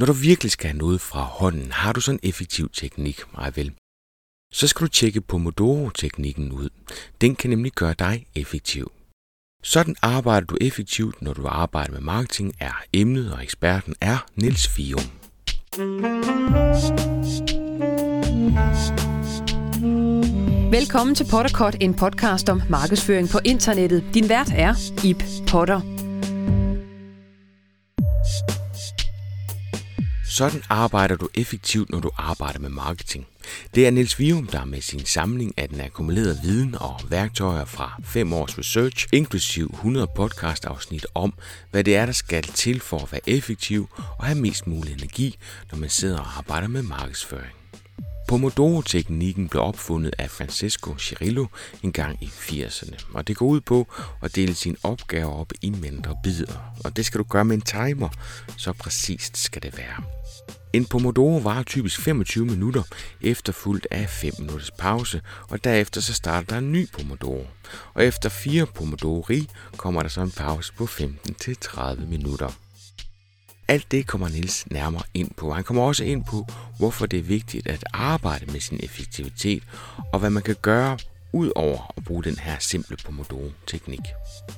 Når du virkelig skal have noget fra hånden, har du sådan en effektiv teknik, meget vel. Så skal du tjekke Pomodoro-teknikken ud. Den kan nemlig gøre dig effektiv. Sådan arbejder du effektivt, når du arbejder med marketing, er emnet og eksperten er Nils Fium. Velkommen til Potterkort, en podcast om markedsføring på internettet. Din vært er Ip Potter. Sådan arbejder du effektivt, når du arbejder med marketing. Det er Niels Vium, der med sin samling af den akkumulerede viden og værktøjer fra 5 års research, inklusiv 100 podcast-afsnit om, hvad det er, der skal til for at være effektiv og have mest mulig energi, når man sidder og arbejder med markedsføring. Pomodoro-teknikken blev opfundet af Francesco Cirillo en gang i 80'erne, og det går ud på at dele sine opgaver op i mindre bidder. Og det skal du gøre med en timer, så præcist skal det være. En Pomodoro varer typisk 25 minutter, efterfulgt af 5 minutters pause, og derefter så starter der en ny Pomodoro. Og efter fire Pomodori kommer der så en pause på 15-30 minutter. Alt det kommer Nils nærmere ind på. Han kommer også ind på, hvorfor det er vigtigt at arbejde med sin effektivitet, og hvad man kan gøre ud over at bruge den her simple Pomodoro-teknik.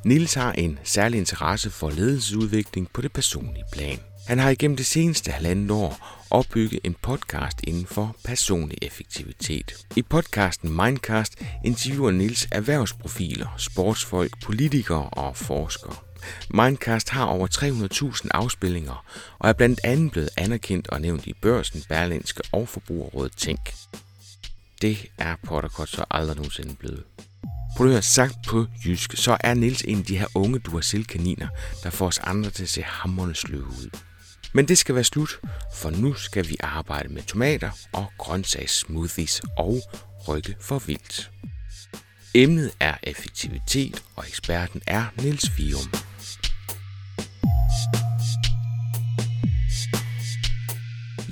Nils har en særlig interesse for ledelsesudvikling på det personlige plan. Han har igennem det seneste halvandet år opbygget en podcast inden for personlig effektivitet. I podcasten Mindcast interviewer Nils erhvervsprofiler, sportsfolk, politikere og forskere. Mindcast har over 300.000 afspillinger og er blandt andet blevet anerkendt og nævnt i børsen, Berlinske og Forbrugerrådet Tænk. Det er Potterkort så aldrig nogensinde blevet. Prøv at høre, sagt på jysk, så er Nils en af de her unge Duracell-kaniner, der får os andre til at se hammerne sløve ud. Men det skal være slut, for nu skal vi arbejde med tomater og grøntsagssmoothies og rykke for vildt. Emnet er effektivitet, og eksperten er Niels Vium.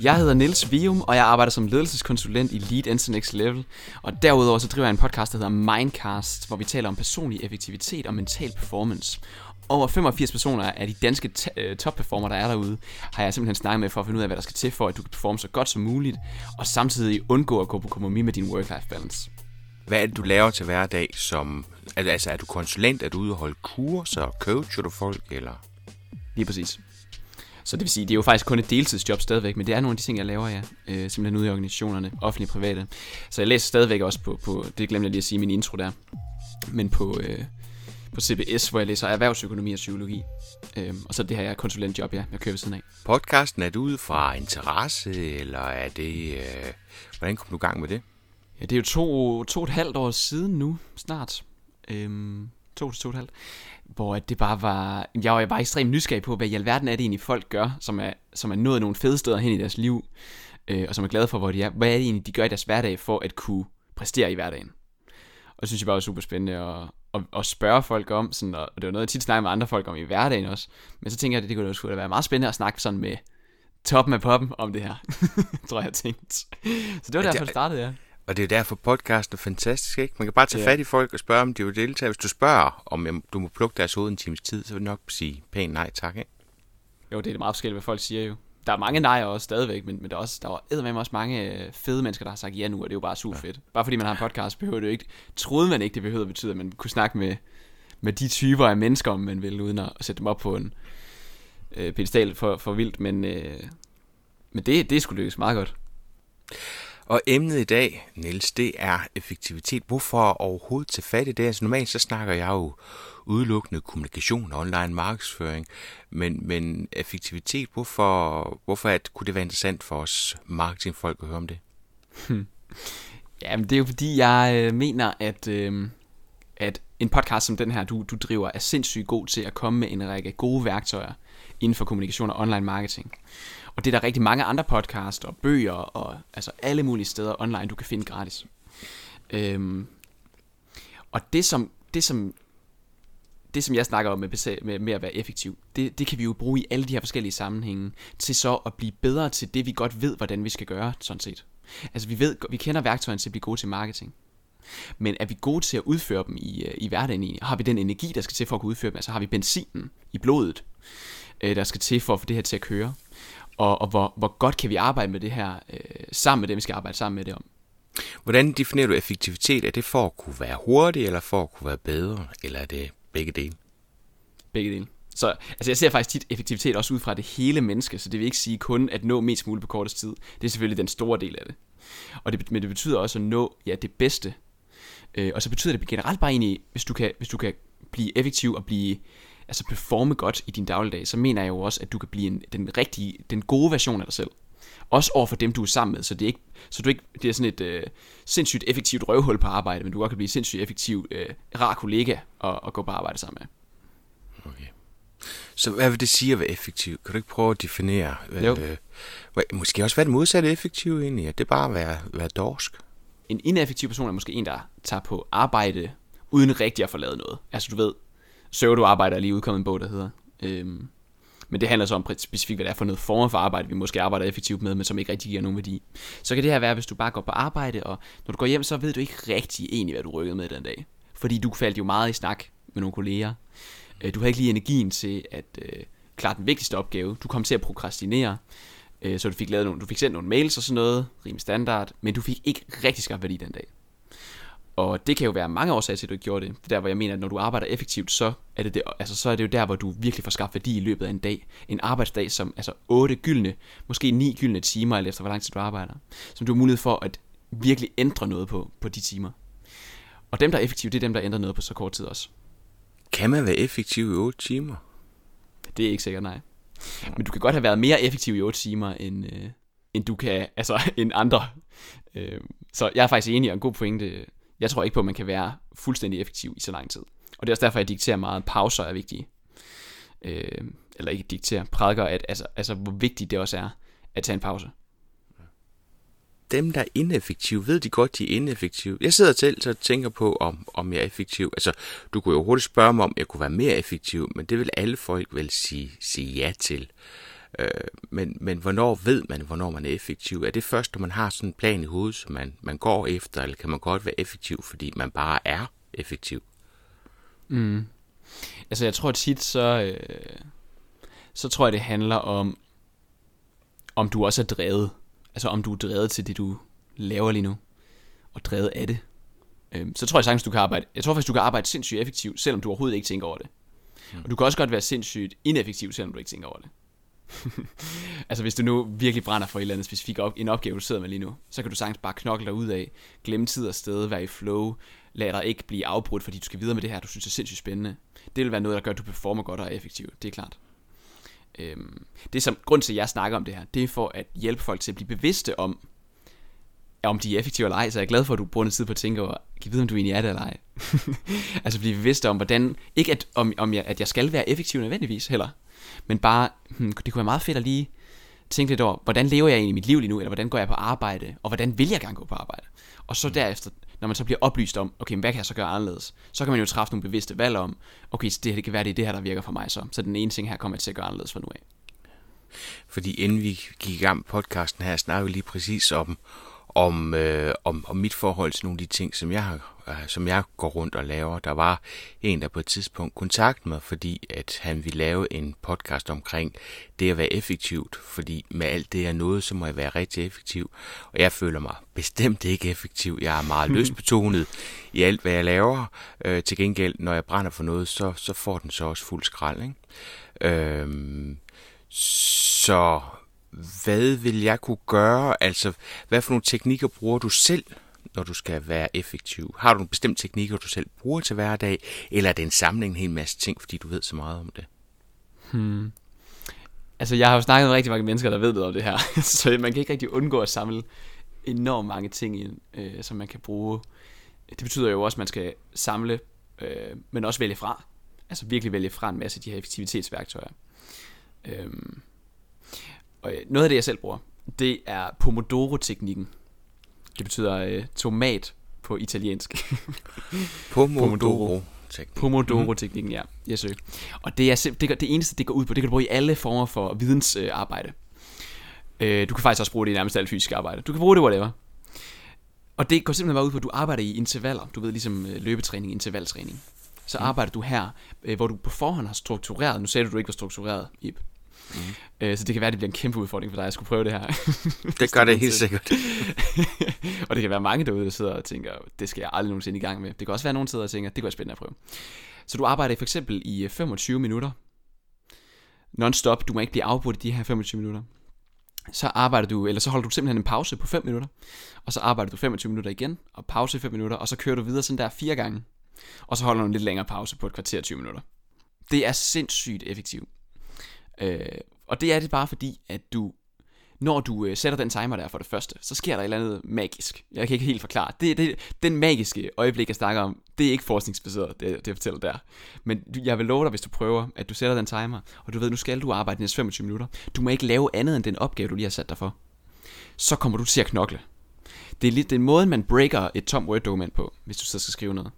Jeg hedder Niels Vium, og jeg arbejder som ledelseskonsulent i Lead Into Next Level. Og derudover så driver jeg en podcast, der hedder Mindcast, hvor vi taler om personlig effektivitet og mental performance. Over 85 personer af de danske øh, topperformer, der er derude, har jeg simpelthen snakket med for at finde ud af, hvad der skal til for, at du kan performe så godt som muligt, og samtidig undgå at gå på kompromis med din work-life balance. Hvad er det, du laver til hverdag som... Altså, er du konsulent? Er du ude og holde kurser? Coacher du folk, eller? Lige præcis. Så det vil sige, det er jo faktisk kun et deltidsjob stadigvæk, men det er nogle af de ting, jeg laver, ja. Øh, simpelthen ude i organisationerne, offentlige og private. Så jeg læser stadigvæk også på, på det glemte jeg lige at sige i min intro der, men på, øh, på CBS, hvor jeg læser erhvervsøkonomi og psykologi. Øh, og så det her er konsulentjob, ja, jeg kører ved siden af. Podcasten, er du ud fra interesse, eller er det... Øh, hvordan kom du i gang med det? Ja, det er jo to, to og et halvt år siden nu, snart. Øhm, to til to og et halvt hvor det bare var, jeg var bare ekstremt nysgerrig på, hvad i alverden er det egentlig folk gør, som er, som er nået nogle fede steder hen i deres liv, øh, og som er glade for, hvor de er. Hvad er det egentlig, de gør i deres hverdag for at kunne præstere i hverdagen? Og det synes jeg bare var super spændende at, at, at spørge folk om, sådan, og det var noget, jeg tit snakker med andre folk om i hverdagen også. Men så tænker jeg, at det kunne da være meget spændende at snakke sådan med toppen af poppen om det her, tror jeg, jeg tænkt. Så det var ja, derfor, det startede, ja. Og det er derfor podcasten er fantastisk, ikke? Man kan bare tage ja. fat i folk og spørge, om de vil deltage. Hvis du spørger, om du må plukke deres hoved en times tid, så vil du nok sige pænt nej tak, ikke? Jo, det er meget forskelligt, hvad folk siger jo. Der er mange nejer også stadigvæk, men, men der er også, der er med også mange øh, fede mennesker, der har sagt ja nu, og det er jo bare super fedt. Bare fordi man har en podcast, behøver det jo ikke, troede man ikke, det behøvede at betyde, at man kunne snakke med, med de typer af mennesker, om man vil, uden at sætte dem op på en øh, pedestal for, for vildt, men, øh, men det, det skulle lykkes meget godt. Og emnet i dag, Niels, det er effektivitet. Hvorfor overhovedet tage fat i det? Altså normalt så snakker jeg jo udelukkende kommunikation og online markedsføring, men, men effektivitet, hvorfor, hvorfor at, kunne det være interessant for os marketingfolk at høre om det? Hmm. Jamen det er jo fordi, jeg øh, mener, at, øh, at en podcast som den her, du, du driver, er sindssygt god til at komme med en række gode værktøjer inden for kommunikation og online marketing. Og det er der rigtig mange andre podcasts og bøger og altså alle mulige steder online, du kan finde gratis. Øhm, og det som, det som det som jeg snakker om med, med, med at være effektiv, det, det kan vi jo bruge i alle de her forskellige sammenhænge, til så at blive bedre til det, vi godt ved, hvordan vi skal gøre, sådan set. Altså vi ved, vi kender værktøjerne til at blive gode til marketing. Men er vi gode til at udføre dem i, øh, i hverdagen? Har vi den energi, der skal til for at kunne udføre dem? Altså har vi benzinen i blodet, øh, der skal til for at få det her til at køre? Og, og hvor, hvor godt kan vi arbejde med det her øh, sammen med dem, vi skal arbejde sammen med det om. Hvordan definerer du effektivitet? Er det for at kunne være hurtig, eller for at kunne være bedre, eller er det begge dele? Begge dele. Så altså jeg ser faktisk tit effektivitet også ud fra det hele menneske, så det vil ikke sige kun at nå mest muligt på kortest tid. Det er selvfølgelig den store del af det. Og det, men det betyder også at nå ja, det bedste. Øh, og så betyder det generelt bare egentlig, hvis du kan, hvis du kan blive effektiv og blive altså performe godt i din dagligdag, så mener jeg jo også, at du kan blive en, den rigtige, den gode version af dig selv. Også over for dem, du er sammen med, så det er ikke, så du ikke det er sådan et øh, sindssygt effektivt røvhul på arbejde, men du godt kan blive sindssygt effektiv, øh, rar kollega og, og gå på arbejde sammen med. Okay. Så hvad vil det sige at være effektiv? Kan du ikke prøve at definere? Jo. Øh, måske også være det modsatte effektiv egentlig? At det bare at være, være dorsk? En ineffektiv person er måske en, der tager på arbejde uden rigtig at få lavet noget. Altså du ved, pseudo-arbejde er lige udkommet en bog, der hedder. Øhm, men det handler så om specifikt, hvad det er for noget form for arbejde, vi måske arbejder effektivt med, men som ikke rigtig giver nogen værdi. Så kan det her være, hvis du bare går på arbejde, og når du går hjem, så ved du ikke rigtig egentlig, hvad du rykkede med den dag. Fordi du faldt jo meget i snak med nogle kolleger. Øh, du havde ikke lige energien til at øh, klare den vigtigste opgave. Du kom til at prokrastinere, øh, så du fik, lavet nogle, du fik sendt nogle mails og sådan noget, rimelig standard, men du fik ikke rigtig skabt værdi den dag. Og det kan jo være mange årsager til, at du ikke gjorde det. Der, hvor jeg mener, at når du arbejder effektivt, så er det, det, altså, så er det jo der, hvor du virkelig får skabt værdi i løbet af en dag. En arbejdsdag som altså 8 gyldne, måske 9 gyldne timer, eller efter hvor lang tid du arbejder. Som du har mulighed for at virkelig ændre noget på, på de timer. Og dem, der er effektive, det er dem, der ændrer noget på så kort tid også. Kan man være effektiv i 8 timer? Det er ikke sikkert, nej. Men du kan godt have været mere effektiv i 8 timer, end, øh, end du kan, altså, end andre. Øh, så jeg er faktisk enig, og en god pointe jeg tror ikke på, at man kan være fuldstændig effektiv i så lang tid. Og det er også derfor, jeg dikterer meget, at pauser er vigtige. Øh, eller ikke dikterer, prædiker, at, altså, altså, hvor vigtigt det også er at tage en pause. Dem, der er ineffektive, ved de godt, de er ineffektive. Jeg sidder selv og tænker på, om, om jeg er effektiv. Altså, du kunne jo hurtigt spørge mig, om jeg kunne være mere effektiv, men det vil alle folk vel sige, sige ja til. Øh, men, men hvornår ved man, hvornår man er effektiv? Er det først, når man har sådan en plan i hovedet, som man, man går efter, eller kan man godt være effektiv, fordi man bare er effektiv? Mm. Altså jeg tror tit, så, øh, så tror jeg, det handler om, om du også er drevet. Altså om du er drevet til det, du laver lige nu, og drevet af det. Øh, så tror jeg sagtens, du kan arbejde. Jeg tror faktisk, du kan arbejde sindssygt effektivt, selvom du overhovedet ikke tænker over det. Mm. Og du kan også godt være sindssygt ineffektiv, selvom du ikke tænker over det. altså hvis du nu virkelig brænder for et eller andet specifik op, en opgave, du sidder med lige nu, så kan du sagtens bare knokle dig ud af, glemme tid og sted, være i flow, lad dig ikke blive afbrudt, fordi du skal videre med det her, du synes er sindssygt spændende. Det vil være noget, der gør, at du performer godt og er effektiv, det er klart. Øhm, det som grund til, at jeg snakker om det her, det er for at hjælpe folk til at blive bevidste om, om de er effektive eller ej, så jeg er glad for, at du bruger noget tid på at tænke over, kan vide, om du egentlig er det eller ej. altså blive bevidst om, hvordan, ikke at, om, om jeg, at jeg skal være effektiv nødvendigvis heller, men bare, hmm, det kunne være meget fedt at lige tænke lidt over, hvordan lever jeg egentlig mit liv lige nu, eller hvordan går jeg på arbejde, og hvordan vil jeg gerne gå på arbejde. Og så derefter, når man så bliver oplyst om, okay, hvad kan jeg så gøre anderledes, så kan man jo træffe nogle bevidste valg om, okay, så det, her, det kan være, det er det her, der virker for mig så. Så den ene ting her kommer jeg til at gøre anderledes fra nu af. Fordi inden vi gik i gang med podcasten her, snakkede vi lige præcis om, om, øh, om, om mit forhold til nogle af de ting, som jeg, har, øh, som jeg går rundt og laver. Der var en, der på et tidspunkt kontaktede mig, fordi at han ville lave en podcast omkring det at være effektivt, fordi med alt det jeg nåede, så må jeg være rigtig effektiv. Og jeg føler mig bestemt ikke effektiv. Jeg er meget løsbetonet i alt, hvad jeg laver. Øh, til gengæld, når jeg brænder for noget, så, så får den så også fuld skrald. Ikke? Øh, så hvad vil jeg kunne gøre? Altså, hvad for nogle teknikker bruger du selv, når du skal være effektiv? Har du nogle bestemte teknikker, du selv bruger til hverdag, eller er det en samling en hel masse ting, fordi du ved så meget om det? Hmm. Altså, jeg har jo snakket med rigtig mange mennesker, der ved noget om det her, så man kan ikke rigtig undgå at samle enormt mange ting ind, øh, som man kan bruge. Det betyder jo også, at man skal samle, øh, men også vælge fra. Altså virkelig vælge fra en masse af de her effektivitetsværktøjer. Øh, og øh, noget af det, jeg selv bruger, det er Pomodoro-teknikken. Det betyder øh, tomat på italiensk. Pomodoro. Pomodoro-teknikken, ja. Yes, og det er det, det eneste, det går ud på, det kan du bruge i alle former for vidensarbejde. Øh, du kan faktisk også bruge det i nærmest alt fysisk arbejde. Du kan bruge det whatever. Og det går simpelthen bare ud på, at du arbejder i intervaller. Du ved, ligesom øh, løbetræning, intervaltræning. Så mm. arbejder du her, hvor du på forhånd har struktureret. Nu sagde du, at du ikke var struktureret, Ip. Mm. Øh, så det kan være, at det bliver en kæmpe udfordring for dig at skulle prøve det her. Det gør det helt sikkert. og det kan være mange derude, der sidder og tænker, det skal jeg aldrig nogensinde i gang med. Det kan også være, at nogen sidder og tænker, det kunne være spændende at prøve. Så du arbejder for eksempel i 25 øh, minutter. Non-stop, du må ikke blive afbrudt i de her 25 minutter. Så arbejder du, eller så holder du simpelthen en pause på 5 minutter. Og så arbejder du 25 minutter igen, og pause 5 minutter, og så kører du videre sådan der fire gange. Og så holder du en lidt længere pause på et kvarter 20 minutter. Det er sindssygt effektivt. Øh, og det er det bare fordi, at du, når du øh, sætter den timer der for det første, så sker der et eller andet magisk. Jeg kan ikke helt forklare. Det, det, den magiske øjeblik, jeg snakker om, det er ikke forskningsbaseret, det, det jeg fortæller der. Men jeg vil love dig, hvis du prøver, at du sætter den timer, og du ved, nu skal du arbejde næste 25 minutter. Du må ikke lave andet end den opgave, du lige har sat dig for. Så kommer du til at knokle. Det er lidt den måde, man breaker et tom Word-dokument på, hvis du så skal skrive noget.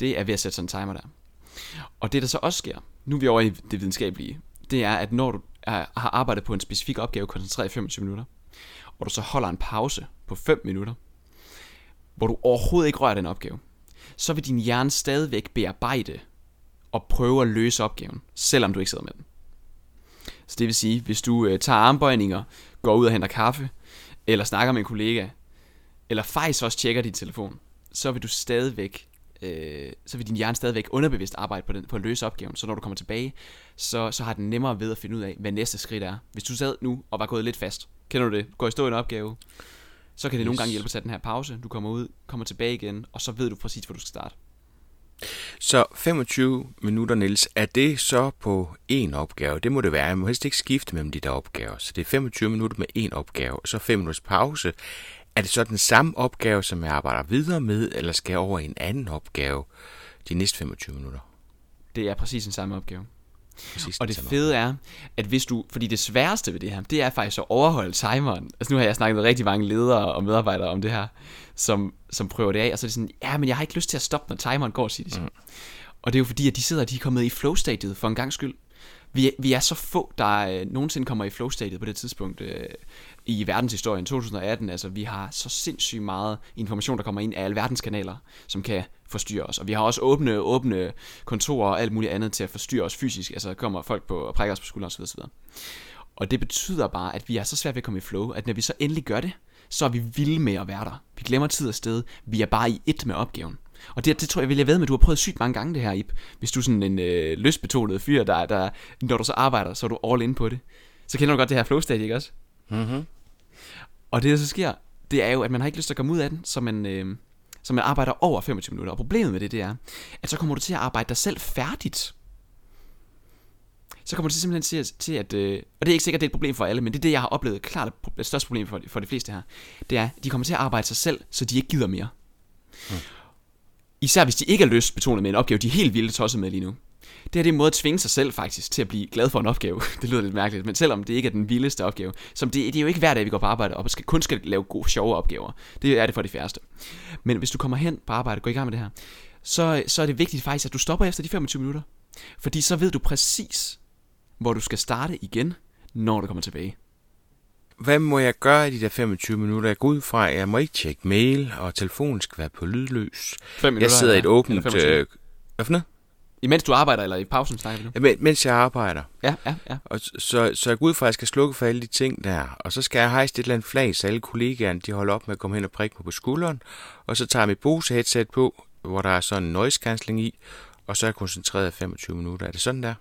Det er ved at sætte sådan en timer der. Og det, der så også sker, nu er vi over i det videnskabelige, det er, at når du har arbejdet på en specifik opgave koncentreret i 25 minutter, og du så holder en pause på 5 minutter, hvor du overhovedet ikke rører den opgave, så vil din hjerne stadigvæk bearbejde og prøve at løse opgaven, selvom du ikke sidder med den. Så det vil sige, hvis du øh, tager armbøjninger, går ud og henter kaffe, eller snakker med en kollega, eller faktisk også tjekker din telefon, så vil du stadigvæk øh, så vil din hjerne stadigvæk underbevidst arbejde på, den, på at løse opgaven. Så når du kommer tilbage, så, så har den nemmere ved at finde ud af, hvad næste skridt er. Hvis du sad nu og var gået lidt fast, kender du det? Går i stå i en opgave, så kan det yes. nogle gange hjælpe at tage den her pause. Du kommer ud, kommer tilbage igen, og så ved du præcis, hvor du skal starte. Så 25 minutter, Niels, er det så på én opgave? Det må det være. Jeg må helst ikke skifte mellem de der opgaver. Så det er 25 minutter med én opgave, og så 5 minutters pause. Er det så den samme opgave, som jeg arbejder videre med, eller skal jeg over i en anden opgave de næste 25 minutter? Det er præcis den samme opgave. Præcis og det fede er, at hvis du, fordi det sværeste ved det her, det er faktisk at overholde timeren. Altså nu har jeg snakket med rigtig mange ledere og medarbejdere om det her, som, som prøver det af, og så er det sådan, ja, men jeg har ikke lyst til at stoppe, når timeren går, siger de så. Mm. Og det er jo fordi, at de sidder, de er kommet i flow-stadiet for en gang skyld. Vi, vi er så få, der øh, nogensinde kommer i flow-stadiet på det tidspunkt øh, i verdenshistorien 2018. Altså, vi har så sindssygt meget information, der kommer ind af alle kanaler, som kan forstyrre os. Og vi har også åbne, åbne kontorer og alt muligt andet til at forstyrre os fysisk. Altså, der kommer folk på og prikker os på skulderen osv. osv. Og det betyder bare, at vi er så svært ved at komme i flow, at når vi så endelig gør det, så er vi vilde med at være der. Vi glemmer tid og sted. Vi er bare i ét med opgaven. Og det, det tror jeg, vil jeg ved med, at du har prøvet sygt mange gange det her, Ip. Hvis du er sådan en øh, løsbetonet fyr, der, der, når du så arbejder, så er du all in på det. Så kender du godt det her flow state, ikke også? Mm-hmm. Og det, der så sker, det er jo, at man har ikke lyst til at komme ud af den, så man, øh, så man arbejder over 25 minutter. Og problemet med det, det er, at så kommer du til at arbejde dig selv færdigt. Så kommer du til simpelthen til at, til at øh, og det er ikke sikkert, det er et problem for alle, men det er det, jeg har oplevet klart det største problem for, for de fleste her, det er, at de kommer til at arbejde sig selv, så de ikke gider mere. Mm. Især hvis de ikke er lystbetonet med en opgave, de er helt vildt tosset med lige nu. Det her det er en måde at tvinge sig selv faktisk til at blive glad for en opgave. det lyder lidt mærkeligt, men selvom det ikke er den vildeste opgave, som det, det er jo ikke hver dag, vi går på arbejde og skal, kun skal lave gode, sjove opgaver. Det er det for de færreste. Men hvis du kommer hen på arbejde, går i gang med det her, så, så er det vigtigt faktisk, at du stopper efter de 25 minutter. Fordi så ved du præcis, hvor du skal starte igen, når du kommer tilbage hvad må jeg gøre i de der 25 minutter? Jeg går ud fra, at jeg må ikke tjekke mail, og telefonen skal være på lydløs. minutter, jeg sidder i et åbent... Øh, hvad for noget? Imens du arbejder, eller i pausen snakker vi nu? Men, mens jeg arbejder. Ja, ja, ja. Og så, så jeg går ud fra, at jeg skal slukke for alle de ting der. Og så skal jeg hejse et eller andet flag, så alle kollegaerne de holder op med at komme hen og prikke mig på skulderen. Og så tager jeg mit Bose-headset på, hvor der er sådan en noise cancelling i. Og så er jeg koncentreret 25 minutter. Er det sådan der?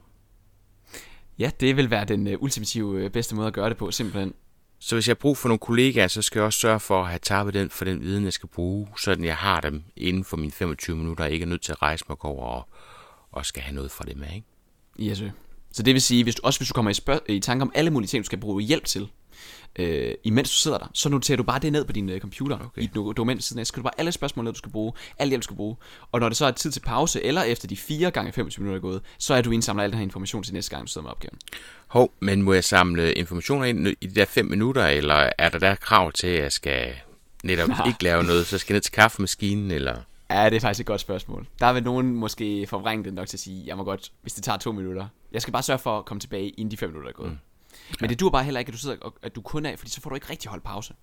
Ja, det vil være den uh, ultimative uh, bedste måde at gøre det på, simpelthen. Så hvis jeg har brug for nogle kollegaer, så skal jeg også sørge for at have tappet den for den viden, jeg skal bruge, så jeg har dem inden for mine 25 minutter, og ikke er nødt til at rejse mig over og, og skal have noget fra det med, ikke? Yes, så det vil sige, hvis du, også hvis du kommer i, spørg- i tanke om alle mulige ting, du skal bruge hjælp til, øh, imens du sidder der, så noterer du bare det ned på din øh, computer okay. i et dokument siden af. Så skal du bare alle spørgsmål ned, du skal bruge, alle hjælp, du skal bruge. Og når det så er tid til pause, eller efter de 4 gange 25 minutter er gået, så er du indsamlet al den her information til næste gang, du sidder med opgaven. Hov, men må jeg samle informationer ind i de der 5 minutter, eller er der der krav til, at jeg skal netop ikke lave noget, så skal jeg ned til kaffemaskinen, eller... Ja, det er faktisk et godt spørgsmål. Der vil nogen måske forvrænge det nok til at sige, jeg må godt, hvis det tager to minutter. Jeg skal bare sørge for at komme tilbage, inden de fem minutter er gået. Mm. Men det dur bare heller ikke, at du sidder og, at du kun er, fordi så får du ikke rigtig holdt pause.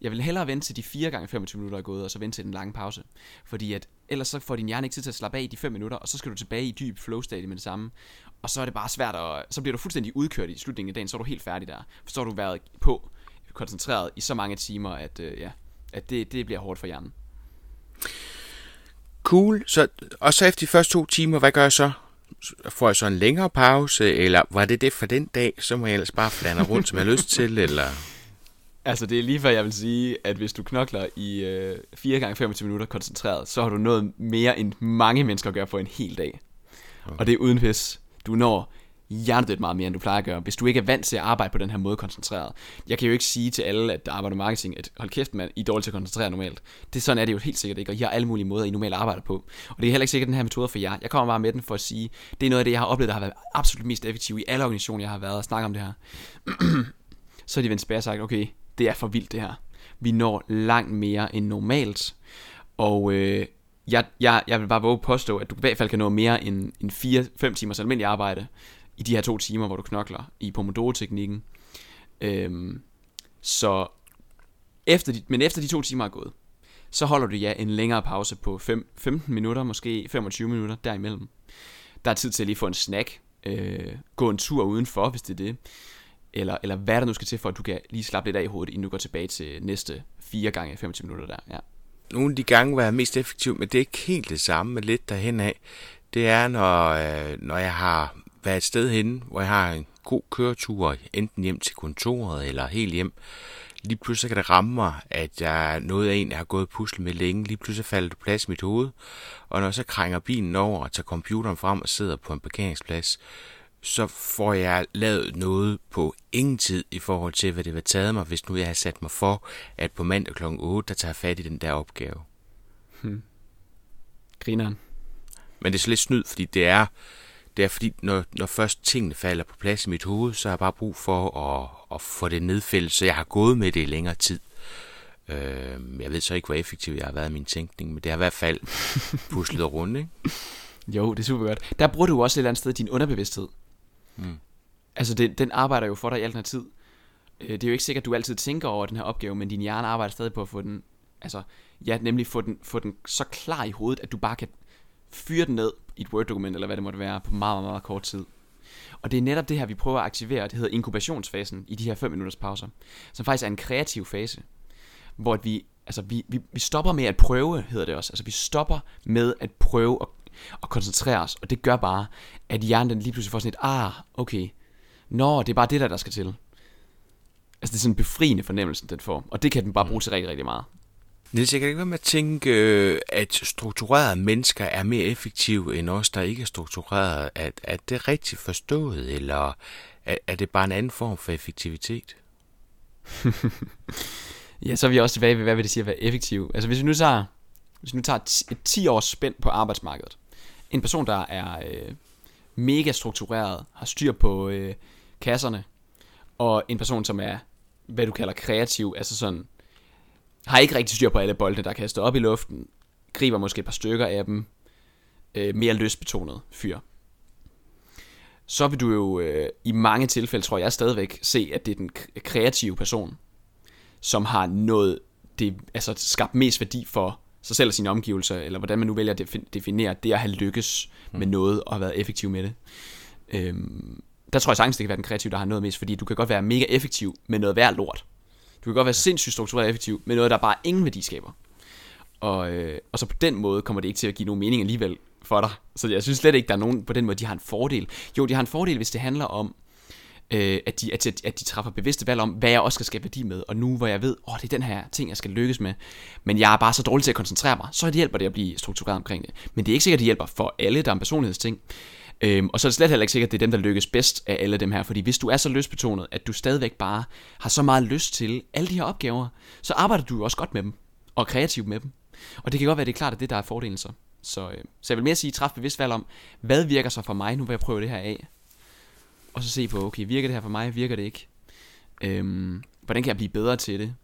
Jeg vil hellere vente til de 4 gange 25 minutter er gået, og så vente til den lange pause. Fordi at ellers så får din hjerne ikke tid til at slappe af i de 5 minutter, og så skal du tilbage i dyb flow-stadie med det samme. Og så er det bare svært at, så bliver du fuldstændig udkørt i slutningen af dagen, så er du helt færdig der. For så har du været på, koncentreret i så mange timer, at, øh, ja, at det, det bliver hårdt for hjernen. Cool. Så, og så efter de første to timer, hvad gør jeg så? Får jeg så en længere pause, eller var det det for den dag, så må jeg ellers bare flande rundt, som jeg har lyst til, eller... Altså, det er lige før, jeg vil sige, at hvis du knokler i øh, 4 gange 25 minutter koncentreret, så har du nået mere, end mange mennesker gør på en hel dag. Okay. Og det er uden pis. Du når hjernedødt meget mere, end du plejer at gøre, hvis du ikke er vant til at arbejde på den her måde koncentreret. Jeg kan jo ikke sige til alle, at der arbejder marketing, at hold kæft, man, I er dårlige til at koncentrere normalt. Det sådan er det jo helt sikkert ikke, og I har alle mulige måder, I normalt arbejder på. Og det er heller ikke sikkert den her metode for jer. Jeg kommer bare med den for at sige, det er noget af det, jeg har oplevet, der har været absolut mest effektivt i alle organisationer, jeg har været og snakket om det her. så er de vendt tilbage og sagt, okay, det er for vildt det her. Vi når langt mere end normalt. Og øh, jeg, jeg, jeg vil bare våge påstå, at du i hvert fald kan nå mere end, end 4-5 timers almindelig arbejde i de her to timer, hvor du knokler i Pomodoro-teknikken. Øhm, så efter de, men efter de to timer er gået, så holder du ja en længere pause på 5, 15 minutter, måske 25 minutter derimellem. Der er tid til at lige få en snack, øh, gå en tur udenfor, hvis det er det eller, eller hvad der nu skal til, for at du kan lige slappe lidt af i hovedet, inden du går tilbage til næste 4 gange 25 minutter der. Ja. Nogle af de gange, hvor jeg er mest effektiv, men det er ikke helt det samme, men lidt derhen af, det er, når, øh, når jeg har været et sted hen, hvor jeg har en god køretur, enten hjem til kontoret eller helt hjem. Lige pludselig kan det ramme mig, at jeg er noget af en, jeg har gået pusle med længe. Lige pludselig falder det plads i mit hoved. Og når jeg så krænger bilen over og tager computeren frem og sidder på en parkeringsplads, så får jeg lavet noget på ingen tid i forhold til, hvad det vil tage mig, hvis nu jeg har sat mig for, at på mandag kl. 8, der tager jeg fat i den der opgave. Hmm. Grineren. Men det er så lidt snyd, fordi det er, det er fordi, når, når først tingene falder på plads i mit hoved, så har jeg bare brug for at, at få det nedfældet, så jeg har gået med det i længere tid. Øh, jeg ved så ikke, hvor effektiv jeg har været i min tænkning, men det har i hvert fald puslet rundt, ikke? Jo, det er super godt. Der bruger du også et eller andet sted din underbevidsthed. Mm. Altså, det, den arbejder jo for dig i al den her tid. Øh, det er jo ikke sikkert, at du altid tænker over den her opgave, men din hjerne arbejder stadig på at få den, altså, ja, nemlig få den, få den så klar i hovedet, at du bare kan fyre den ned i et Word-dokument, eller hvad det måtte være, på meget, meget, meget kort tid. Og det er netop det her, vi prøver at aktivere, det hedder inkubationsfasen i de her 5 minutters pauser, som faktisk er en kreativ fase, hvor vi, altså vi, vi, vi stopper med at prøve, hedder det også. Altså vi stopper med at prøve at og koncentrere os. Og det gør bare, at hjernen den lige pludselig får sådan et, ah, okay, nå, det er bare det der, der skal til. Altså det er sådan en befriende fornemmelse, den får. Og det kan den bare bruge til rigtig, rigtig meget. Niels, jeg kan ikke være med at tænke, øh, at strukturerede mennesker er mere effektive end os, der ikke er strukturerede. Er, er det rigtigt forstået, eller er, er det bare en anden form for effektivitet? ja, så er vi også tilbage ved, hvad vil det sige at være effektiv. Altså hvis vi nu tager, hvis vi nu tager et 10 års spænd på arbejdsmarkedet, en person, der er øh, mega struktureret, har styr på øh, kasserne, og en person, som er, hvad du kalder kreativ, altså sådan, har ikke rigtig styr på alle bolde, der kaster op i luften, griber måske et par stykker af dem, øh, mere løsbetonet fyr. Så vil du jo øh, i mange tilfælde, tror jeg stadigvæk, se, at det er den kreative person, som har noget, det, altså skabt mest værdi for sig selv og sine omgivelser, eller hvordan man nu vælger at definere det at have lykkes mm. med noget og have været effektiv med det. Øhm, der tror jeg sagtens, det kan være den kreative, der har noget mest, fordi du kan godt være mega effektiv med noget værd lort. Du kan godt være sindssygt struktureret effektiv men noget, der bare ingen værdi skaber. Og, øh, og så på den måde kommer det ikke til at give nogen mening alligevel for dig. Så jeg synes slet ikke, der er nogen på den måde, de har en fordel. Jo, de har en fordel, hvis det handler om øh, at, de, at, at de træffer bevidste valg om, hvad jeg også skal skabe værdi med. Og nu hvor jeg ved, åh, det er den her ting, jeg skal lykkes med, men jeg er bare så dårlig til at koncentrere mig, så det hjælper det at blive struktureret omkring det. Men det er ikke sikkert, at det hjælper for alle, der er en personlighedsting. Øhm, og så er det slet heller ikke sikkert, at det er dem, der lykkes bedst af alle dem her. Fordi hvis du er så lystbetonet, at du stadigvæk bare har så meget lyst til alle de her opgaver, så arbejder du jo også godt med dem. Og kreativt med dem. Og det kan godt være, at det er klart, at det der er fordelen så. Så, øh, så jeg vil mere sige, træf bevidst valg om, hvad virker så for mig, nu vil jeg prøve det her af og så se på, okay, virker det her for mig, virker det ikke? Øhm, hvordan kan jeg blive bedre til det?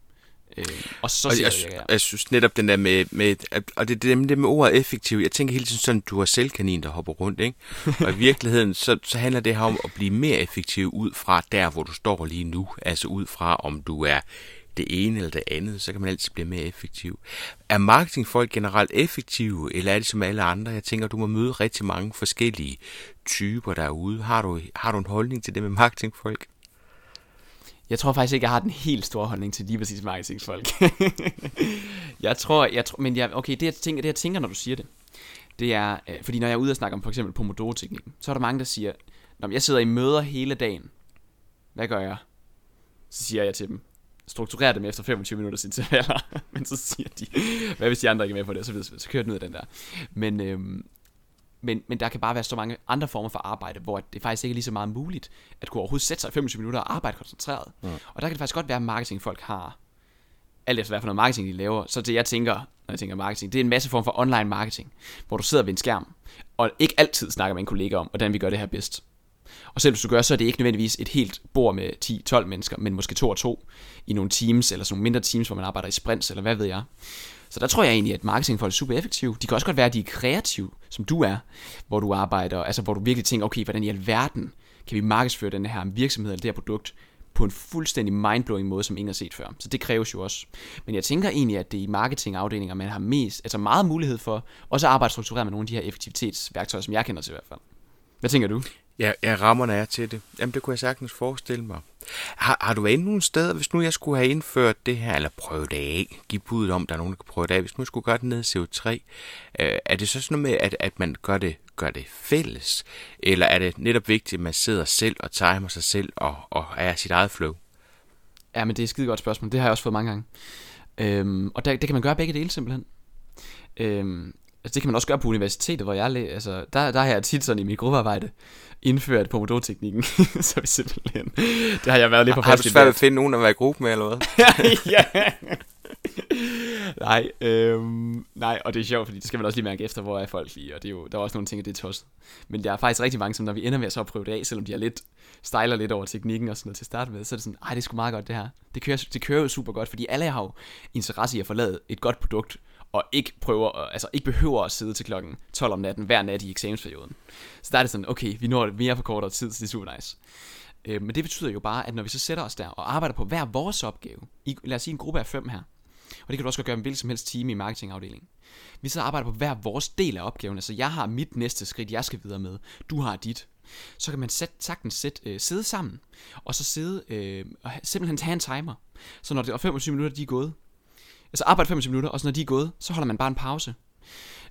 Øhm, og så og jeg, jeg, jeg, jeg synes netop den der med, med og det, det, det med ordet effektiv, jeg tænker hele tiden sådan, du har selvkanin, der hopper rundt, ikke? Og i virkeligheden, så, så handler det her om at blive mere effektiv ud fra der, hvor du står lige nu, altså ud fra, om du er det ene eller det andet, så kan man altid blive mere effektiv. Er marketingfolk generelt effektive, eller er det som alle andre? Jeg tænker, du må møde rigtig mange forskellige typer derude. Har du, har du en holdning til det med marketingfolk? Jeg tror faktisk ikke, jeg har den helt store holdning til lige præcis marketingsfolk. jeg tror, jeg tror, men jeg, okay, det jeg, tænker, det jeg tænker, når du siger det, det er, øh, fordi når jeg er ude og snakke om for eksempel Pomodoro-teknikken, så er der mange, der siger, når jeg sidder i møder hele dagen, hvad gør jeg? Så siger jeg til dem, strukturer dem efter 25 minutters intervaller. Men så siger de, hvad hvis de andre ikke er med på det, så, videre, så kører den ud af den der. Men, øhm, men, men der kan bare være så mange andre former for arbejde, hvor det faktisk ikke er lige så meget muligt, at kunne overhovedet sætte sig i 25 minutter og arbejde koncentreret. Mm. Og der kan det faktisk godt være, at marketingfolk har, alt efter hvad for noget marketing de laver, så det jeg tænker, når jeg tænker marketing, det er en masse form for online marketing, hvor du sidder ved en skærm, og ikke altid snakker med en kollega om, hvordan vi gør det her bedst. Og selv hvis du gør, så er det ikke nødvendigvis et helt bord med 10-12 mennesker, men måske to og to i nogle teams, eller sådan nogle mindre teams, hvor man arbejder i sprints, eller hvad ved jeg. Så der tror jeg egentlig, at marketingfolk er super effektive. De kan også godt være, at de er kreative, som du er, hvor du arbejder, altså hvor du virkelig tænker, okay, hvordan i alverden kan vi markedsføre den her virksomhed eller det her produkt på en fuldstændig mindblowing måde, som ingen har set før. Så det kræves jo også. Men jeg tænker egentlig, at det er i marketingafdelinger, man har mest, altså meget mulighed for, også at arbejde struktureret med nogle af de her effektivitetsværktøjer, som jeg kender til i hvert fald. Hvad tænker du? Ja, ja rammerne er til det. Jamen, det kunne jeg sagtens forestille mig. Har, har du været nogle steder, hvis nu jeg skulle have indført det her, eller prøvet det af, give budet om, der er nogen, der kan prøve det af, hvis nu jeg skulle gøre det ned i CO3, øh, er det så sådan noget med, at, at man gør det, gør det fælles? Eller er det netop vigtigt, at man sidder selv og timer sig selv og, og er sit eget flow? Ja, men det er et skide godt spørgsmål. Det har jeg også fået mange gange. Øhm, og der, det kan man gøre begge dele simpelthen. Øhm, altså det kan man også gøre på universitetet, hvor jeg altså der, der har jeg tit sådan i mit gruppearbejde indført Pomodoro-teknikken, så vi simpelthen, det har jeg været lidt på Har du svært at finde nogen at være i gruppe med, eller hvad? ja. nej, øhm, nej, og det er sjovt, fordi det skal man også lige mærke efter, hvor er folk lige, og det er jo, der er også nogle ting, det er tosset. Men der er faktisk rigtig mange, som når vi ender med at så prøve det af, selvom de er lidt, stejler lidt over teknikken og sådan noget til at starte med, så er det sådan, ej, det er sgu meget godt det her. Det kører, det kører jo super godt, fordi alle har jo interesse i at forlade et godt produkt, og ikke prøver, altså ikke behøver at sidde til klokken 12 om natten hver nat i eksamensperioden. Så der er det sådan, okay, vi når det mere på kortere tid, så det er super nice. Øh, men det betyder jo bare, at når vi så sætter os der og arbejder på hver vores opgave, i, lad os sige en gruppe af fem her, og det kan du også gøre med hvilken som helst team i marketingafdelingen. Vi så arbejder på hver vores del af opgaven, altså jeg har mit næste skridt, jeg skal videre med, du har dit. Så kan man sæt, sagtens sæt, øh, sidde sammen, og så sidde øh, og simpelthen tage en timer. Så når det er 25 minutter, de er gået, Altså arbejde 25 minutter, og så når de er gået, så holder man bare en pause.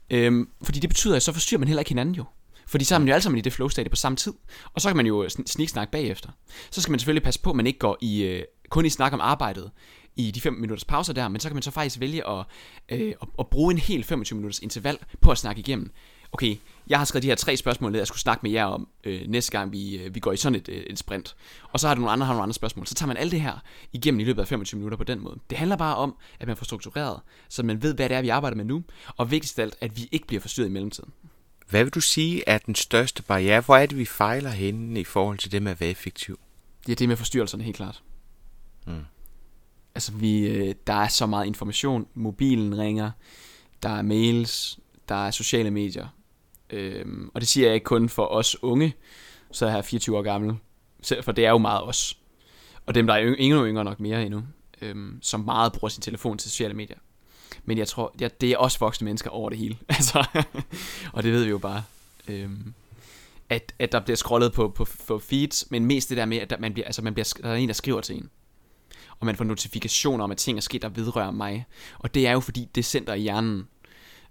Øhm, fordi det betyder, at så forstyrrer man heller ikke hinanden jo. Fordi så er man jo alle sammen i det flow state på samme tid. Og så kan man jo øh, sniksnakke bagefter. Så skal man selvfølgelig passe på, at man ikke går i, øh, kun i snak om arbejdet i de 5 minutters pauser der, men så kan man så faktisk vælge at, øh, at, at bruge en hel 25 minutters interval på at snakke igennem okay, jeg har skrevet de her tre spørgsmål ned, jeg skulle snakke med jer om øh, næste gang, vi, øh, vi går i sådan et, øh, et sprint. Og så har du nogle andre, har nogle andre spørgsmål. Så tager man alt det her igennem i løbet af 25 minutter på den måde. Det handler bare om, at man får struktureret, så man ved, hvad det er, vi arbejder med nu. Og vigtigst af alt, at vi ikke bliver forstyrret i mellemtiden. Hvad vil du sige er den største barriere? Hvor er det, vi fejler henne i forhold til det med at være effektiv? Ja, det med forstyrrelserne helt klart. Mm. Altså, vi, øh, der er så meget information. Mobilen ringer, der er mails, der er sociale medier, Øhm, og det siger jeg ikke kun for os unge, så er jeg 24 år gammel, for det er jo meget os. Og dem, der er endnu yngre nok mere endnu, øhm, som meget bruger sin telefon til sociale medier. Men jeg tror, ja, det er også voksne mennesker over det hele. Altså, og det ved vi jo bare. Øhm, at, at der bliver scrollet på, på, på feeds, men mest det der med, at man bliver, altså man bliver, der er en, der skriver til en. Og man får notifikationer om, at ting er sket, der vedrører mig. Og det er jo fordi, det center i hjernen,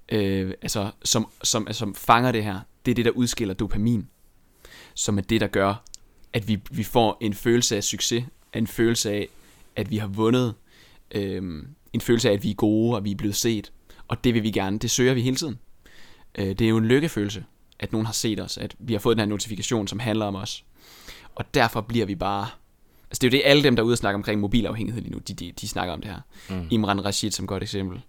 øh, altså, som, som, altså, som fanger det her, det er det, der udskiller dopamin, som er det, der gør, at vi, vi får en følelse af succes, en følelse af, at vi har vundet, øh, en følelse af, at vi er gode, og vi er blevet set, og det vil vi gerne, det søger vi hele tiden. Øh, det er jo en lykkefølelse, at nogen har set os, at vi har fået den her notifikation, som handler om os. Og derfor bliver vi bare... Altså det er jo det, alle dem, der er ude og snakke omkring mobilafhængighed lige nu, de, de, de snakker om det her. Mm. Imran Rashid som godt eksempel,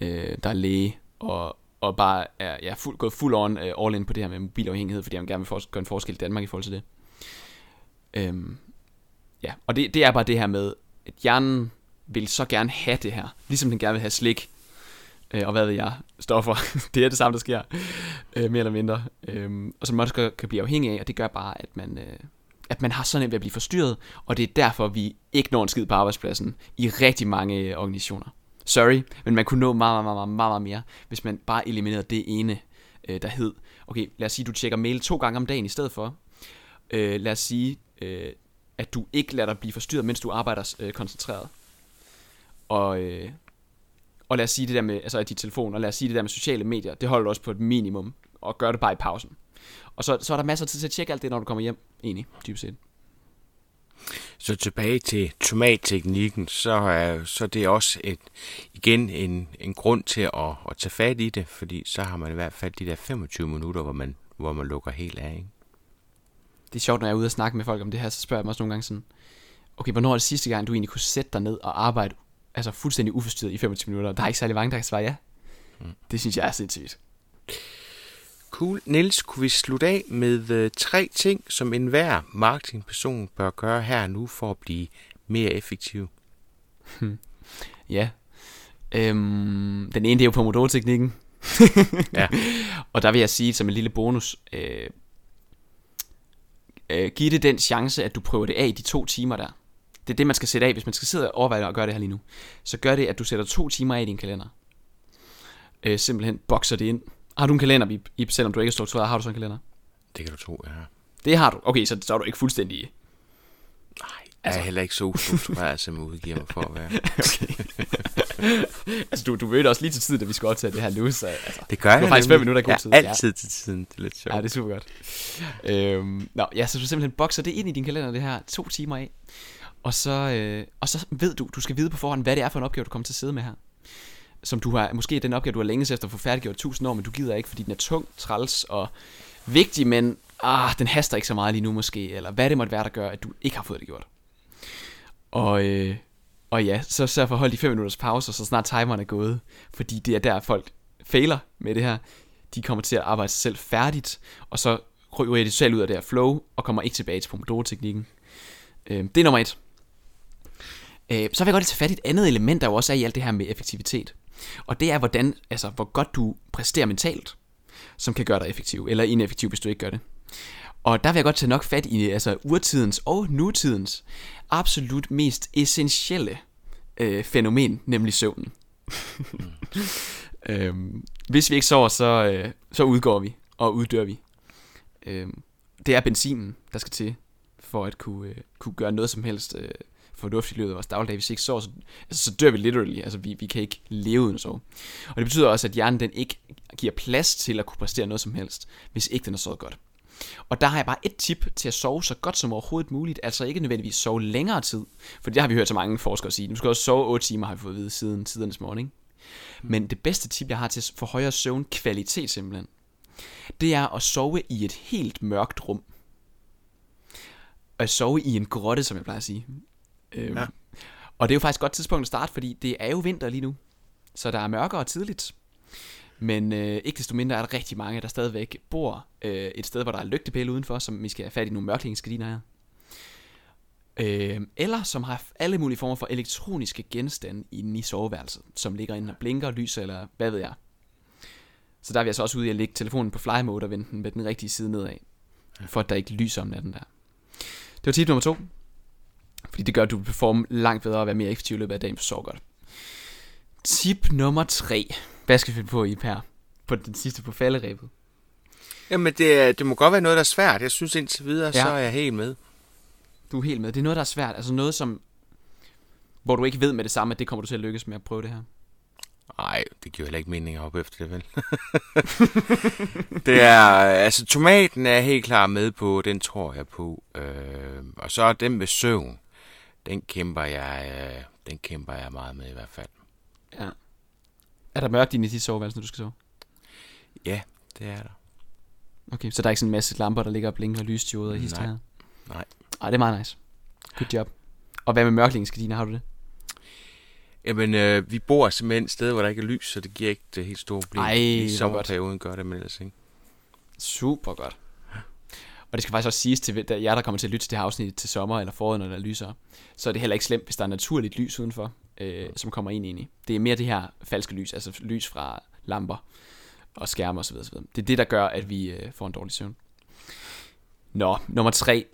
øh, der er læge, og, og bare er ja, fuld, gået fuld on uh, all in på det her med mobilafhængighed, fordi han gerne vil for, gøre en forskel i Danmark i forhold til det. Øhm, ja, og det, det er bare det her med, at hjernen vil så gerne have det her, ligesom den gerne vil have slik, øh, og hvad ved jeg, stoffer. det er det samme, der sker, øh, mere eller mindre. Øh, og som man også kan blive afhængig af, og det gør bare, at man, øh, at man har sådan nemt ved at blive forstyrret, og det er derfor, vi ikke når en skid på arbejdspladsen i rigtig mange øh, organisationer. Sorry, men man kunne nå meget, meget, meget, meget, meget mere, hvis man bare eliminerede det ene, øh, der hed, okay, lad os sige, du tjekker mail to gange om dagen i stedet for. Øh, lad os sige, øh, at du ikke lader dig blive forstyrret, mens du arbejder øh, koncentreret. Og, øh, og lad os sige det der med, altså dit telefon, og lad os sige det der med sociale medier, det holder du også på et minimum, og gør det bare i pausen. Og så, så er der masser af tid til at tjekke alt det, når du kommer hjem, egentlig, dybest set. Så tilbage til tomatteknikken, så er så det er også et, igen en, en grund til at, at tage fat i det, fordi så har man i hvert fald de der 25 minutter, hvor man, hvor man lukker helt af. Ikke? Det er sjovt, når jeg er ude og snakke med folk om det her, så spørger jeg mig også nogle gange sådan, okay, hvornår er det sidste gang, du egentlig kunne sætte dig ned og arbejde altså fuldstændig uforstyrret i 25 minutter? Der er ikke særlig mange, der kan svare ja. Mm. Det synes jeg er sindssygt. Cool. Niels, kunne vi slutte af med øh, tre ting, som enhver marketingperson bør gøre her nu for at blive mere effektiv? ja. Øhm, den ene det er jo Pomodoro-teknikken. ja. Og der vil jeg sige som en lille bonus, øh, øh, giv det den chance, at du prøver det af i de to timer der. Det er det, man skal sætte af, hvis man skal sidde og overveje at gøre det her lige nu. Så gør det, at du sætter to timer af i din kalender. Øh, simpelthen bokser det ind har du en kalender, Ip, selvom du ikke er struktureret? Har du sådan en kalender? Det kan du tro, ja. Det har du. Okay, så, så er du ikke fuldstændig... Nej, jeg altså... er heller ikke så struktureret, som jeg udgiver mig for at være. altså, du, du mødte også lige til tid, da vi skulle optage det her nu, så altså, det gør jeg. Det faktisk fem minutter i god tid. Ja, altid til tiden. Det er lidt sjovt. Ja, det er super godt. Øhm, nå, ja, så du simpelthen bokser det ind i din kalender, det her to timer af. Og så, øh, og så ved du, du skal vide på forhånd, hvad det er for en opgave, du kommer til at sidde med her som du har, måske den opgave, du har længes efter at få færdiggjort tusind år, men du gider ikke, fordi den er tung, træls og vigtig, men ah, den haster ikke så meget lige nu måske, eller hvad det måtte være, der gør, at du ikke har fået det gjort. Og, øh, og ja, så sørg for at holde de 5 minutters pause, så snart timeren er gået, fordi det er der, folk fejler med det her. De kommer til at arbejde sig selv færdigt, og så ryger de selv ud af det her flow, og kommer ikke tilbage til Pomodoro-teknikken. Øh, det er nummer et. Øh, så vil jeg godt tage fat i et andet element, der jo også er i alt det her med effektivitet. Og det er, hvordan, altså, hvor godt du præsterer mentalt, som kan gøre dig effektiv, eller ineffektiv, hvis du ikke gør det. Og der vil jeg godt tage nok fat i altså, urtidens og nutidens absolut mest essentielle øh, fænomen, nemlig søvnen. øhm, hvis vi ikke sover, så, øh, så udgår vi og uddør vi. Øhm, det er benzinen, der skal til for at kunne, øh, kunne gøre noget som helst øh, fornuftigt i løbet af vores dagligdag. Hvis vi ikke sover, så, altså, så dør vi literally. Altså, vi, vi kan ikke leve uden at sove. Og det betyder også, at hjernen den ikke giver plads til at kunne præstere noget som helst, hvis ikke den har sovet godt. Og der har jeg bare et tip til at sove så godt som overhovedet muligt. Altså ikke nødvendigvis sove længere tid. For det har vi hørt så mange forskere sige. Du skal også sove 8 timer, har vi fået at vide siden tidernes morgen. Men det bedste tip, jeg har til at få højere søvnkvalitet simpelthen, det er at sove i et helt mørkt rum. At sove i en grotte, som jeg plejer at sige. Øhm, ja. Og det er jo faktisk et godt tidspunkt at starte, fordi det er jo vinter lige nu. Så der er mørkere tidligt. Men øh, ikke desto mindre er der rigtig mange, der stadigvæk bor øh, et sted, hvor der er lygtepæle udenfor, som vi skal have fat i nogle mørklægningsgardiner her. Øh, eller som har alle mulige former for elektroniske genstande inde i soveværelset, som ligger inde og blinker, lyser eller hvad ved jeg. Så der er vi altså også ude i at lægge telefonen på fly mode og vende den med den rigtige side nedad, for at der ikke lyser om natten der. Det var tip nummer to. Fordi det gør, at du vil performe langt bedre og være mere effektiv i løbet af dagen, så godt. Tip nummer 3. Hvad skal vi finde på i her? På den sidste på falderæbet. Jamen, det, det må godt være noget, der er svært. Jeg synes indtil videre, ja. så er jeg helt med. Du er helt med. Det er noget, der er svært. Altså noget, som... Hvor du ikke ved med det samme, at det kommer du til at lykkes med at prøve det her. Nej, det giver heller ikke mening at hoppe efter det, vel? det er, altså tomaten er helt klar med på, den tror jeg på. Øh, og så er den med søvn den kæmper jeg, øh, den kæmper jeg meget med i hvert fald. Ja. Er der mørkt i dit soveværelse, når du skal sove? Ja, det er der. Okay, så der er ikke sådan en masse lamper, der ligger og blinker og lysdioder i historien? Nej. Nej. Ej, det er meget nice. Good job. Og hvad med mørklægningsgardiner, har du det? Jamen, øh, vi bor simpelthen et sted, hvor der ikke er lys, så det giver ikke det helt store problem. Ej, I sommerperioden gør det, men ellers ikke. Super godt. Og det skal faktisk også siges til jer, der kommer til at lytte til det her afsnit til sommer eller foråret, når der lyser, så er det heller ikke slemt, hvis der er naturligt lys udenfor, øh, som kommer ind i. Det er mere det her falske lys, altså lys fra lamper og skærme osv. osv. Det er det, der gør, at vi øh, får en dårlig søvn. Nå, nummer tre.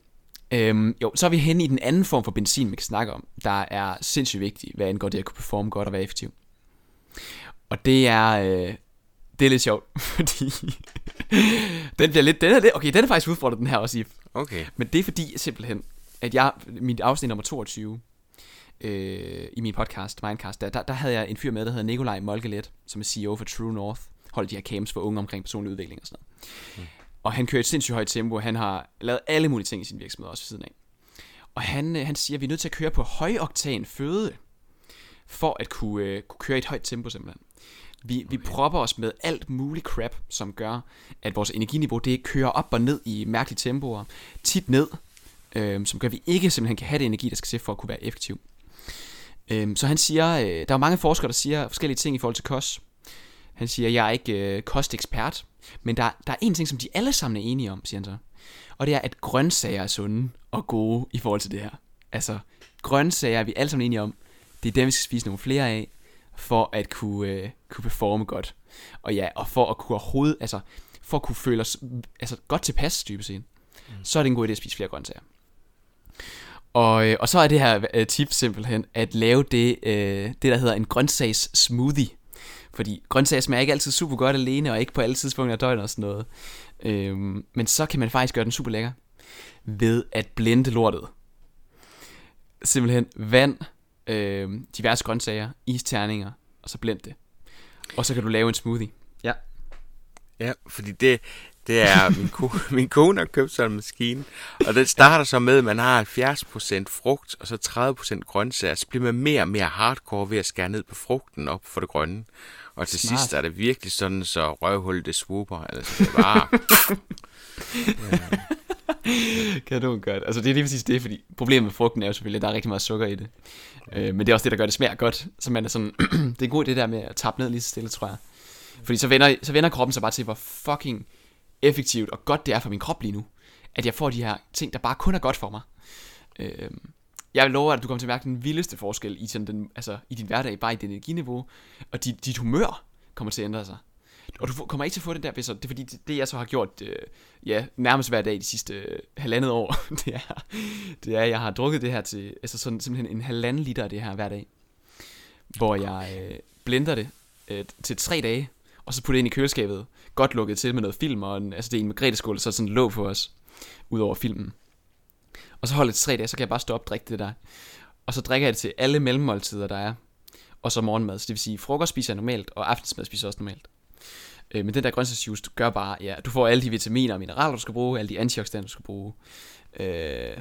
Øhm, jo, så er vi henne i den anden form for benzin, vi kan snakke om, der er sindssygt vigtig, hvad angår det at kunne performe godt og være effektiv. Og det er, øh, det er lidt sjovt, fordi den bliver lidt, den er lidt, okay, den er faktisk udfordret, den her også, Yves. Okay. Men det er fordi, simpelthen, at jeg, mit afsnit nummer 22, øh, i min podcast, Mindcast, der, der, der havde jeg en fyr med, der hedder Nikolaj Molkelet, som er CEO for True North, holder de her camps for unge omkring personlig udvikling og sådan noget. Mm. Og han kører et sindssygt højt tempo, han har lavet alle mulige ting i sin virksomhed også ved siden af. Og han, øh, han siger, at vi er nødt til at køre på højoktan føde, for at kunne, øh, kunne køre i et højt tempo simpelthen. Vi, okay. vi propper os med alt muligt crap, som gør, at vores energiniveau det kører op og ned i mærkelige tempoer, tit ned, øh, som gør, at vi ikke simpelthen kan have det energi, der skal til for at kunne være effektiv. Øh, så han siger, øh, der er mange forskere, der siger forskellige ting i forhold til kost. Han siger, jeg er ikke øh, kostekspert, men der, der er en ting, som de alle sammen er enige om, siger han så. Og det er, at grøntsager er sunde og gode i forhold til det her. Altså, grøntsager er vi alle sammen enige om. Det er dem, vi skal spise nogle flere af, for at kunne, øh, kunne performe godt. Og ja, og for at kunne overhovedet, altså, for at kunne føle os altså, godt tilpas, dybest set, mm. så er det en god idé at spise flere grøntsager. Og, øh, og så er det her øh, tip simpelthen at lave det, øh, det der hedder en grøntsags smoothie. Fordi grøntsager smager ikke altid super godt alene, og ikke på alle tidspunkter af døgnet og sådan noget. Øhm, men så kan man faktisk gøre den super lækker ved at blende lortet. Simpelthen vand, øh, diverse grøntsager, isterninger, og så blend det. Og så kan du lave en smoothie. Ja. Ja, fordi det, det er, min, ko, min kone har købt sådan en maskine, og den starter så med, at man har 70% frugt, og så 30% grøntsager, så bliver man mere og mere hardcore ved at skære ned på frugten op for det grønne. Og til Smart. sidst er det virkelig sådan, så røvhullet det swooper. Altså, det er bare... ja. kan du godt. Altså det er lige præcis det, fordi problemet med frugten er jo selvfølgelig, at der er rigtig meget sukker i det. Øh, men det er også det, der gør det smager godt. Så man er sådan, det er godt det der med at tappe ned lige så stille, tror jeg. Fordi så vender, så vender kroppen sig bare til, hvor fucking effektivt og godt det er for min krop lige nu. At jeg får de her ting, der bare kun er godt for mig. Øh, jeg lover, at du kommer til at mærke den vildeste forskel i, sådan den, altså, i din hverdag, bare i dit energiniveau, og dit, dit humør kommer til at ændre sig. Og du kommer ikke til at få det der, så det er fordi, det, det jeg så har gjort, øh, ja, nærmest hver dag de sidste øh, halvandet år, det er, det er, at jeg har drukket det her til, altså sådan simpelthen en halvanden liter af det her hver dag, hvor jeg øh, blender det øh, til tre dage, og så putter det ind i køleskabet, godt lukket til med noget film, og en, altså det er en margrethe så sådan låg på os, ud over filmen. Og så holder det tre dage, så kan jeg bare stoppe og drikke det der. Og så drikker jeg det til alle mellemmåltider, der er. Og så morgenmad. Så det vil sige, frokost spiser jeg normalt, og aftensmad spiser jeg også normalt. Øh, men den der grøntsagsjuice gør bare, ja, du får alle de vitaminer og mineraler, du skal bruge, alle de antioxidanter, du skal bruge. Øh,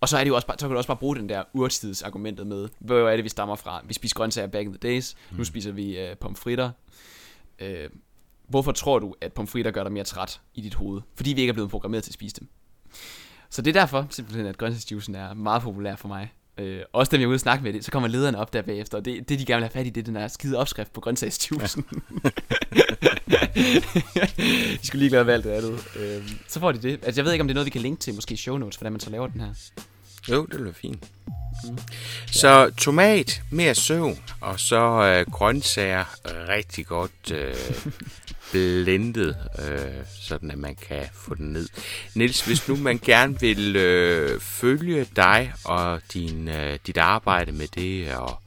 og så er det jo også bare, så kan du også bare bruge den der urtidsargumentet med, hvor er det, vi stammer fra? Vi spiser grøntsager back in the days, mm. nu spiser vi øh, pomfritter. Øh, hvorfor tror du, at pomfritter gør dig mere træt i dit hoved? Fordi vi ikke er blevet programmeret til at spise dem. Så det er derfor simpelthen, at grøntsagsjuicen er meget populær for mig. Øh, også da vi er ude og snakke med det, så kommer lederne op der bagefter, og det, det de gerne vil have fat i, det er den der skide opskrift på grøntsagsjuicen. de skulle lige glade med alt det andet. Øh, så får de det. Altså jeg ved ikke, om det er noget, vi kan linke til, måske i show notes, hvordan man så laver den her. Jo, det bliver fint. Mm. Så tomat, mere søvn, og så øh, grøntsager rigtig godt øh, blendet, øh, sådan at man kan få den ned. Niels, hvis nu man gerne vil øh, følge dig og din, øh, dit arbejde med det, og,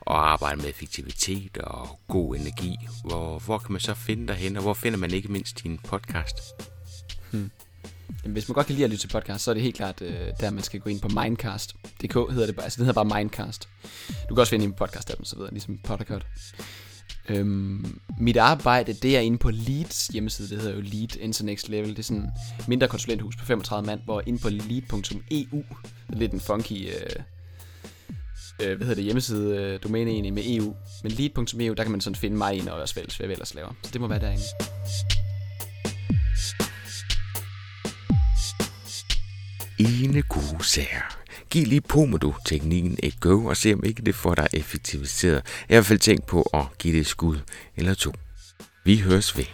og arbejde med effektivitet og god energi, hvor, hvor kan man så finde dig hen, og hvor finder man ikke mindst din podcast? Hmm. Jamen, hvis man godt kan lide at lytte til podcast, så er det helt klart øh, der, man skal gå ind på Mindcast.dk, hedder det bare. Altså, det hedder bare Mindcast. Du kan også finde en podcast-appen, så videre, ligesom Podcast. Øhm, mit arbejde, det er inde på Leads hjemmeside, det hedder jo Lead Into Next Level. Det er sådan mindre konsulenthus på 35 mand, hvor inde på lead.eu, det er lidt en funky, øh, øh, hvad hedder det, hjemmeside øh, domæne egentlig med EU. Men lead.eu, der kan man sådan finde mig ind og også fælles, hvad jeg ellers laver. Så det må være derinde. Ene gode sager. Giv lige Pomodo-teknikken et go og se om ikke det får dig effektiviseret. Jeg har i hvert fald tænkt på at give det et skud eller to. Vi høres ved.